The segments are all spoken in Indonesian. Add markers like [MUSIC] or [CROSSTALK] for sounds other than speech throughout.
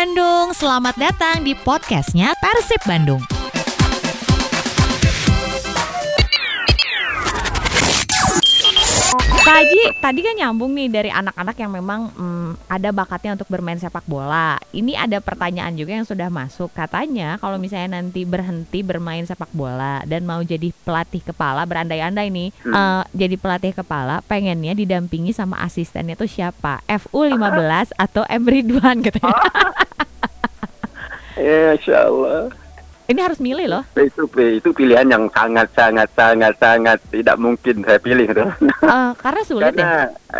Bandung, selamat datang di podcastnya Persib Bandung. Haji, tadi kan nyambung nih dari anak-anak yang memang hmm, ada bakatnya untuk bermain sepak bola. Ini ada pertanyaan juga yang sudah masuk. Katanya kalau misalnya nanti berhenti bermain sepak bola dan mau jadi pelatih kepala, berandai-andai nih, Hmm. eh, jadi pelatih kepala, pengennya didampingi sama asistennya tuh siapa? FU15 atau M Ridwan katanya. Ya, insya Allah. Ini harus milih loh. Itu itu pilihan yang sangat sangat sangat sangat tidak mungkin saya pilih itu. Eh, [LAUGHS] karena sulit ya. Karena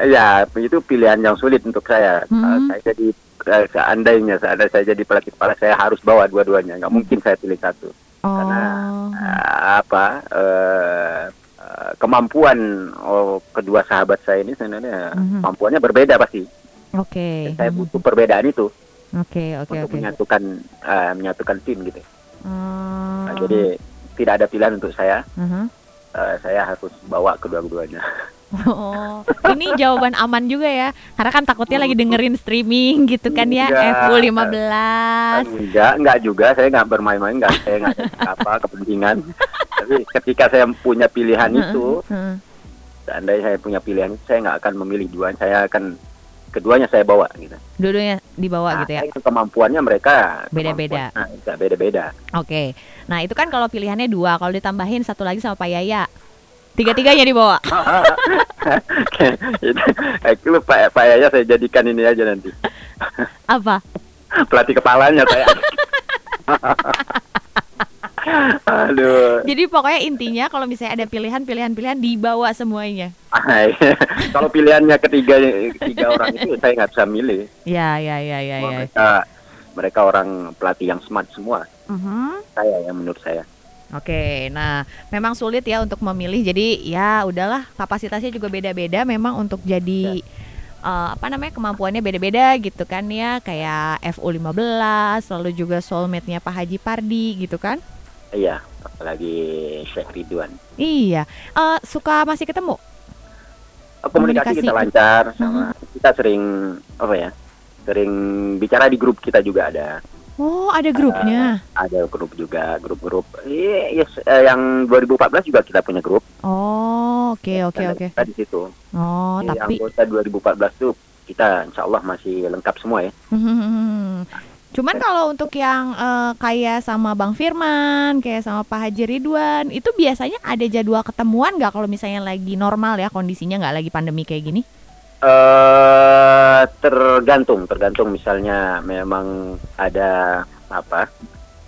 ya itu pilihan yang sulit untuk saya. Hmm. Uh, saya jadi uh, seandainya seandainya saya jadi pelatih kepala saya harus bawa dua-duanya. Nggak mungkin saya pilih satu. karena, Oh. Uh, apa uh, uh, kemampuan oh, kedua sahabat saya ini sebenarnya Mhm. kemampuannya berbeda pasti. Oke. Saya Mhm. butuh perbedaan itu Oke, oke, untuk oke. menyatukan uh, menyatukan tim gitu. Hmm. Nah, jadi tidak ada pilihan untuk saya. Mhm. Eh, saya harus bawa kedua-duanya. [LAUGHS] Oh, ini jawaban aman juga ya. Karena kan takutnya lagi dengerin streaming gitu kan ya, Enggak. FU15. enggak, enggak juga. Saya enggak bermain-main, enggak. Saya enggak ada apa [LAUGHS] kepentingan. Tapi ketika saya punya pilihan itu, Heeh. seandainya saya punya pilihan saya enggak akan memilih dua. Saya akan keduanya saya bawa gitu. Dua-duanya dibawa Nah, gitu ya. itu kemampuannya mereka Beda-beda. Nah, beda-beda. Oke. Nah, itu kan kalau pilihannya dua, kalau ditambahin satu lagi sama Pak Yaya. Tiga-tiganya dibawa. [LAUGHS] itu, itu Pak, Pak Yaya saya jadikan ini aja nanti. Apa? Pelatih kepalanya saya. [LAUGHS] Aduh. Jadi pokoknya intinya kalau misalnya ada pilihan-pilihan-pilihan dibawa semuanya. [LAUGHS] Kalau pilihannya ketiga tiga [LAUGHS] orang itu saya nggak bisa milih. Ya, ya, ya, ya, ya. Mereka mereka orang pelatih yang smart semua. Mhm. Saya yang menurut saya. Oke, nah memang sulit ya untuk memilih. Jadi ya udahlah kapasitasnya juga beda-beda. Memang untuk jadi eh, apa namanya kemampuannya beda-beda gitu kan ya. Kayak FU15, lalu juga soulmate-nya Pak Haji Pardi gitu kan. Iya, apalagi Syekh Ridwan. Iya, Eh, suka masih ketemu. Komunikasi, Komunikasi. kita lancar sama kita sering apa ya? Sering bicara di grup kita juga ada. Oh, ada grupnya. Ada grup juga, grup-grup. Iya, yes, eh, yang 2014 juga kita punya grup. Oh, oke oke oke. Kita di situ. Oh, Di tapi anggota 2014 tuh kita insya Allah masih lengkap semua ya. Cuman kalau untuk yang eh, kayak sama Bang Firman, kayak sama Pak Haji Ridwan, itu biasanya ada jadwal ketemuan nggak kalau misalnya lagi normal ya kondisinya nggak lagi pandemi kayak gini? eh tergantung, tergantung misalnya memang ada apa?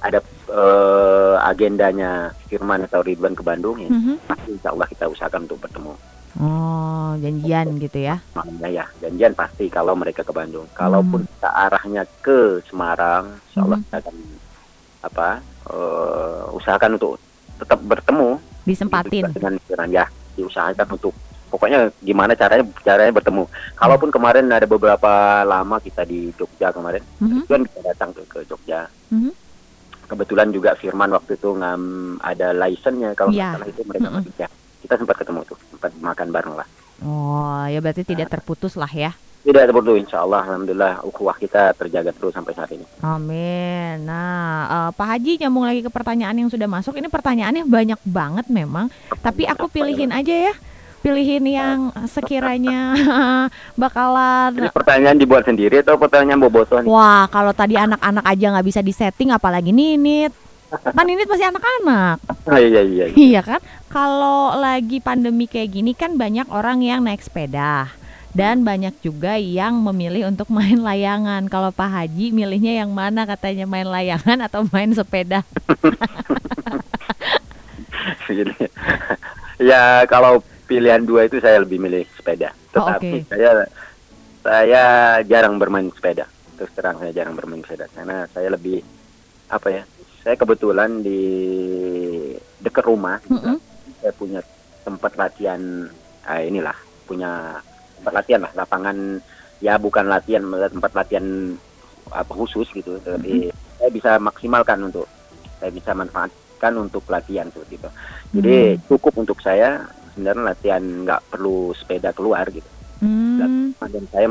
Ada eh, agendanya Firman atau Ridwan ke Bandung ya. Mhm. Pasti insya Allah kita usahakan untuk bertemu. Oh, janjian gitu ya? Makanya ya, janjian pasti kalau mereka ke Bandung. Kalaupun kita arahnya ke Semarang, insya Allah Mhm. kita akan apa? eh, usahakan untuk tetap bertemu. Disempatin. Dengan Firman ya, diusahakan untuk pokoknya gimana caranya caranya bertemu. Kalaupun kemarin ada beberapa lama kita di Jogja kemarin, Mhm. Ridwan bisa datang ke, ke Jogja. Mhm. Kebetulan juga Firman waktu itu ngam ada license-nya kalau nggak salah itu mereka Mhm. masih. Kita sempat ketemu tuh, sempat makan bareng lah. Oh, ya berarti tidak terputus lah ya. Tidak itu, insya Allah, alhamdulillah, ukhuwah kita terjaga terus sampai saat ini. Amin. Nah, eh, Pak Haji nyambung lagi ke pertanyaan yang sudah masuk. Ini pertanyaannya banyak banget memang. Tapi aku pilihin aja ya. Pilihin yang sekiranya [LAUGHS] bakalan Ini pertanyaan dibuat sendiri atau pertanyaan bobotoh nih? Wah, kalau tadi anak-anak aja nggak bisa disetting, apalagi Ninit. Kan Ninit masih anak-anak, Ah, iya, iya, iya. iya kan? Kalau lagi pandemi kayak gini kan banyak orang yang naik sepeda dan banyak juga yang memilih untuk [LAUGHS] main layangan. Kalau Pak Haji milihnya yang mana katanya main layangan atau main sepeda? [LAUGHS] Ya kalau pilihan dua itu saya lebih milih sepeda. Oh, Tetapi oke. saya saya jarang bermain sepeda. Terus terang saya jarang bermain sepeda karena saya lebih apa ya? Saya kebetulan di dekat rumah Mm-mm. saya punya tempat latihan ah, inilah punya tempat latihan lah lapangan. Ya bukan latihan tempat latihan apa khusus gitu. Tapi saya bisa maksimalkan untuk saya bisa manfaatkan untuk latihan seperti itu jadi cukup untuk saya sebenarnya latihan nggak perlu sepeda keluar gitu. Hmm, dan saya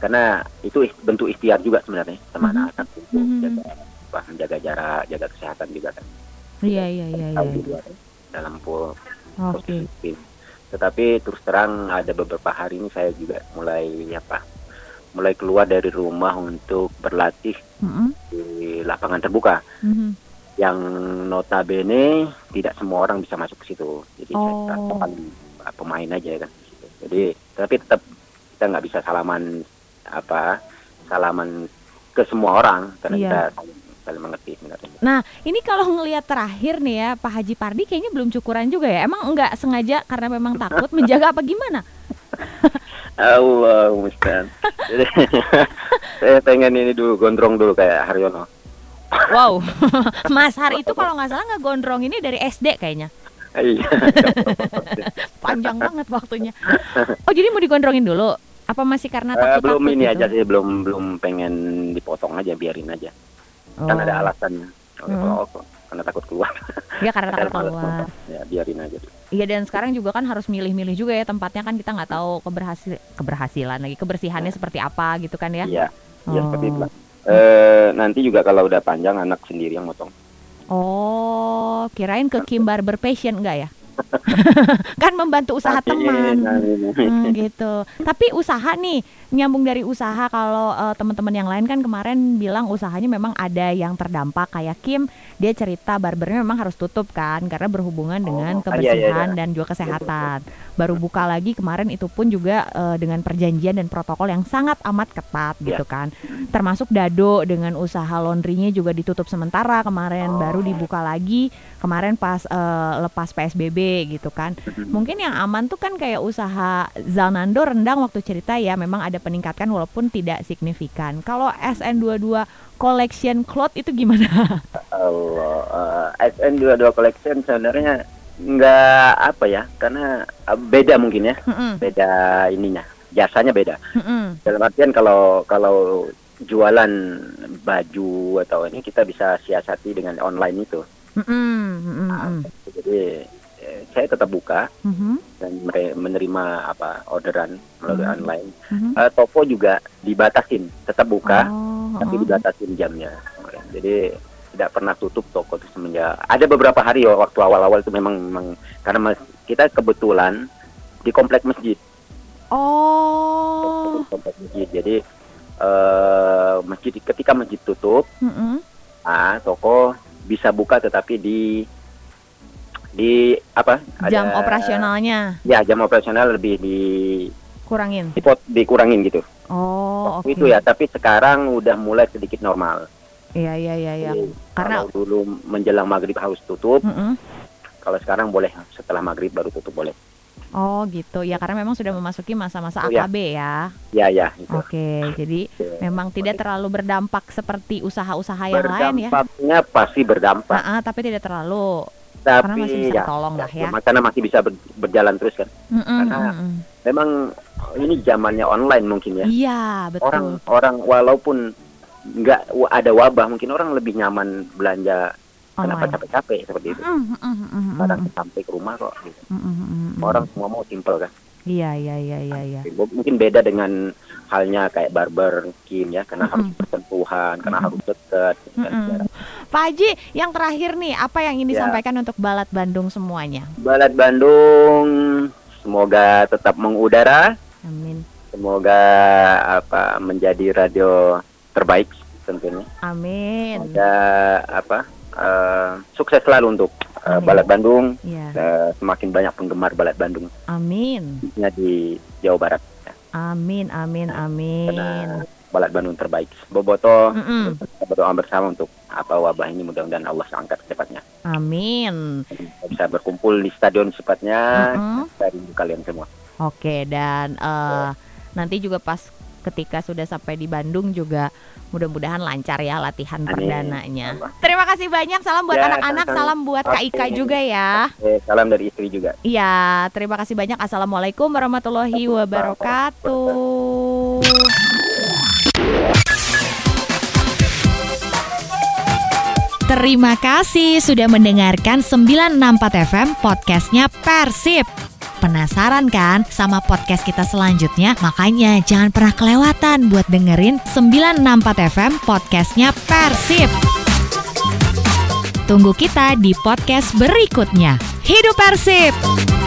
karena itu bentuk ikhtiar juga sebenarnya sama Mhm. anak-anak untuk Mhm. jaga apa, jaga jarak, jaga kesehatan juga kan. Iya iya iya Tahu iya. di luar dalam po- Oke. positif. Tetapi terus terang ada beberapa hari ini saya juga mulai apa? Mulai keluar dari rumah untuk berlatih Mm-mm. di lapangan terbuka Mhm. yang notabene tidak semua orang bisa masuk ke situ. Jadi saya Oh. katakan uh, pemain aja kan. di situ. Jadi tapi tetap kita nggak bisa salaman apa salaman ke semua orang karena Iya. kita saling, mengerti sebenarnya. Nah, ini kalau ngelihat terakhir nih ya, Pak Haji Pardi kayaknya belum cukuran juga ya. Emang enggak sengaja karena memang takut [LAUGHS] menjaga apa gimana? Allah mustahil. [LAUGHS] Jadi saya pengen ini dulu gondrong dulu kayak Haryono. Wow, [LAUGHS] Mas Har itu kalau nggak salah nggak gondrong ini dari SD kayaknya. Iya. Panjang banget waktunya. Oh jadi mau digondrongin dulu? Apa masih karena Eh, takut? belum ini aja sih, belum belum pengen dipotong aja, biarin aja. Kan ada alasan. Oh, Hmm. kalau- karena takut keluar. Ya karena takut keluar. Ya biarin aja. Iya dan sekarang juga kan harus milih-milih juga ya tempatnya kan kita nggak tahu keberhasil keberhasilan lagi kebersihannya seperti apa gitu kan ya. Iya. Iya Oh. seperti itu. lah. Eh, nanti juga kalau udah panjang anak sendiri yang motong. Oh, kirain ke Kim Barber Passion enggak ya? [LAUGHS] kan membantu usaha teman. Hmm, gitu. Tapi usaha nih, nyambung dari usaha kalau eh, teman-teman yang lain kan kemarin bilang usahanya memang ada yang terdampak kayak Kim, dia cerita barbernya memang harus tutup kan karena berhubungan dengan Oh, kebersihan iya, iya, iya. dan juga kesehatan. Baru buka lagi kemarin itu pun juga eh, dengan perjanjian dan protokol yang sangat amat ketat Iya. gitu kan. Termasuk Dado dengan usaha laundrynya juga ditutup sementara kemarin Oh. baru dibuka lagi kemarin pas eh, lepas PSBB gitu kan. Mungkin yang aman tuh kan kayak usaha Zalnando rendang waktu cerita ya memang ada peningkatan walaupun tidak signifikan. Kalau SN22 collection cloth itu gimana? [LAUGHS] Allah, eh, SN22 collection sebenarnya nggak apa ya, karena eh, beda mungkin ya, Mm-mm, beda ininya, jasanya beda. mm-mm, Dalam artian kalau kalau jualan baju atau ini kita bisa siasati dengan online itu. mm-mm, mm-mm, mm-mm, Jadi eh, saya tetap buka mhm, dan mere- menerima apa orderan melalui Hmm. online. mhm. Eh, toko juga dibatasin, tetap buka, Oh, tapi oh. dibatasin jamnya. Jadi tidak pernah tutup toko itu semenjak ada beberapa hari ya waktu awal-awal itu memang memang karena mas- kita kebetulan di komplek masjid, Oh, komplek masjid. Jadi eh masjid ketika masjid tutup, mm-mm. ah toko bisa buka tetapi di di apa? jam ada- operasionalnya Ya jam operasional lebih di kurangin. dipot dikurangin gitu. Oh, oke. Waktu itu ya, tapi sekarang udah mulai sedikit normal. Iya, iya, iya, iya. Jadi, Karena- kalau dulu menjelang maghrib harus tutup, Mm-mm. kalau sekarang boleh setelah maghrib baru tutup boleh. Oh, gitu. Ya karena memang sudah memasuki masa-masa Oh, ya. AKB ya. Ya ya itu. Oke, jadi Oke. memang tidak terlalu berdampak seperti usaha-usaha yang lain ya. Berdampaknya pasti berdampak, Ah, ah, tapi tidak terlalu karena masih tapi bisa ya tolong lah ya. karena masih bisa ber- berjalan terus kan. Mm-mm, karena- mm-mm. Memang ini zamannya online mungkin ya. Iya, betul. Orang orang walaupun nggak ada wabah mungkin orang lebih nyaman belanja kenapa Online. capek-capek seperti itu. Mm, mm, mm, mm, mm, Kadang mm, sampai ke rumah kok. gitu. mm, mm, mm, mm. Orang semua mau simple kan. Iya, iya, iya, iya, iya. mungkin beda dengan halnya kayak barber Kim ya karena harus bersentuhan karena harus dekat kan, Mm-mm. jarak. Pak Haji, yang terakhir nih, apa yang ingin Ya. disampaikan untuk Balat Bandung semuanya? Balat Bandung semoga tetap mengudara Amin. semoga apa menjadi radio terbaik tentunya Amin. semoga apa eh, sukses selalu untuk eh, Amin. Balat Bandung Iya. eh, semakin banyak penggemar Balat Bandung Amin. khususnya di Jawa Barat Amin, amin, amin. karena Balat Bandung terbaik Boboto Mm-mm. kita berdoa bersama untuk apa wabah ini mudah-mudahan Allah angkat secepatnya Amin. Kita bisa berkumpul di stadion secepatnya Mm-mm. Kita rindu kalian semua Oke, dan eh, nanti juga pas ketika sudah sampai di Bandung juga mudah-mudahan lancar ya latihan Amin. perdananya. Terima kasih banyak, salam buat Ya, anak-anak, sama-sama. salam buat Kak Ika Oke. juga ya. eh, salam dari istri juga Iya, terima kasih banyak. Assalamualaikum warahmatullahi wabarakatuh. Terima kasih sudah mendengarkan 964 FM podcastnya Persib. Penasaran kan sama podcast kita selanjutnya? Makanya jangan pernah kelewatan buat dengerin 964 FM podcastnya Persib. Tunggu kita di podcast berikutnya. Hidup Persib!